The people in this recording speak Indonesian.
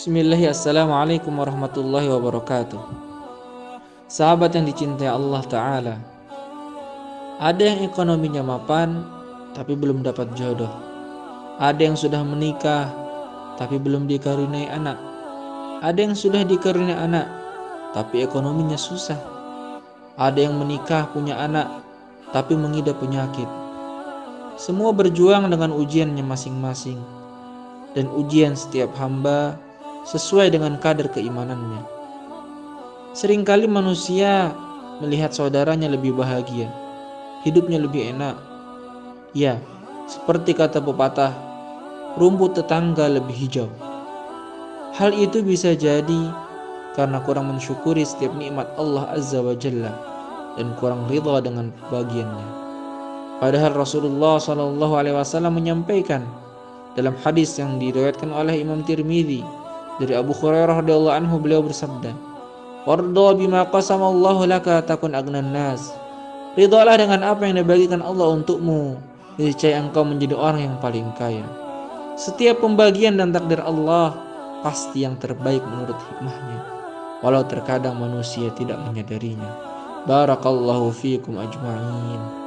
Bismillahirrahmanirrahim. Warahmatullahi wabarakatuh. Sahabat yang dicintai Allah Ta'ala. Ada yang ekonominya mapan tapi belum dapat jodoh. Ada yang sudah menikah tapi belum dikaruniai anak. Ada yang sudah dikaruniai anak tapi ekonominya susah. Ada yang menikah punya anak tapi mengidap penyakit. Semua berjuang dengan ujiannya masing-masing. Dan ujian setiap hamba sesuai dengan kadar keimanannya. Seringkali manusia melihat saudaranya lebih bahagia, hidupnya lebih enak. Ya, seperti kata pepatah, rumput tetangga lebih hijau. Hal itu bisa jadi karena kurang mensyukuri setiap nikmat Allah Azza wa Jalla dan kurang ridha dengan bagiannya. Padahal Rasulullah Shallallahu Alaihi Wasallam menyampaikan dalam hadis yang diriwayatkan oleh Imam Tirmidzi dari Abu Hurairah radhiyallahu anhu beliau bersabda, "Warda bima qasamallahu laka takun agnan nas." Ridhalah dengan apa yang dibagikan Allah untukmu, niscaya engkau menjadi orang yang paling kaya. Setiap pembagian dan takdir Allah pasti yang terbaik menurut hikmahnya, walau terkadang manusia tidak menyadarinya. Barakallahu fiikum ajma'in.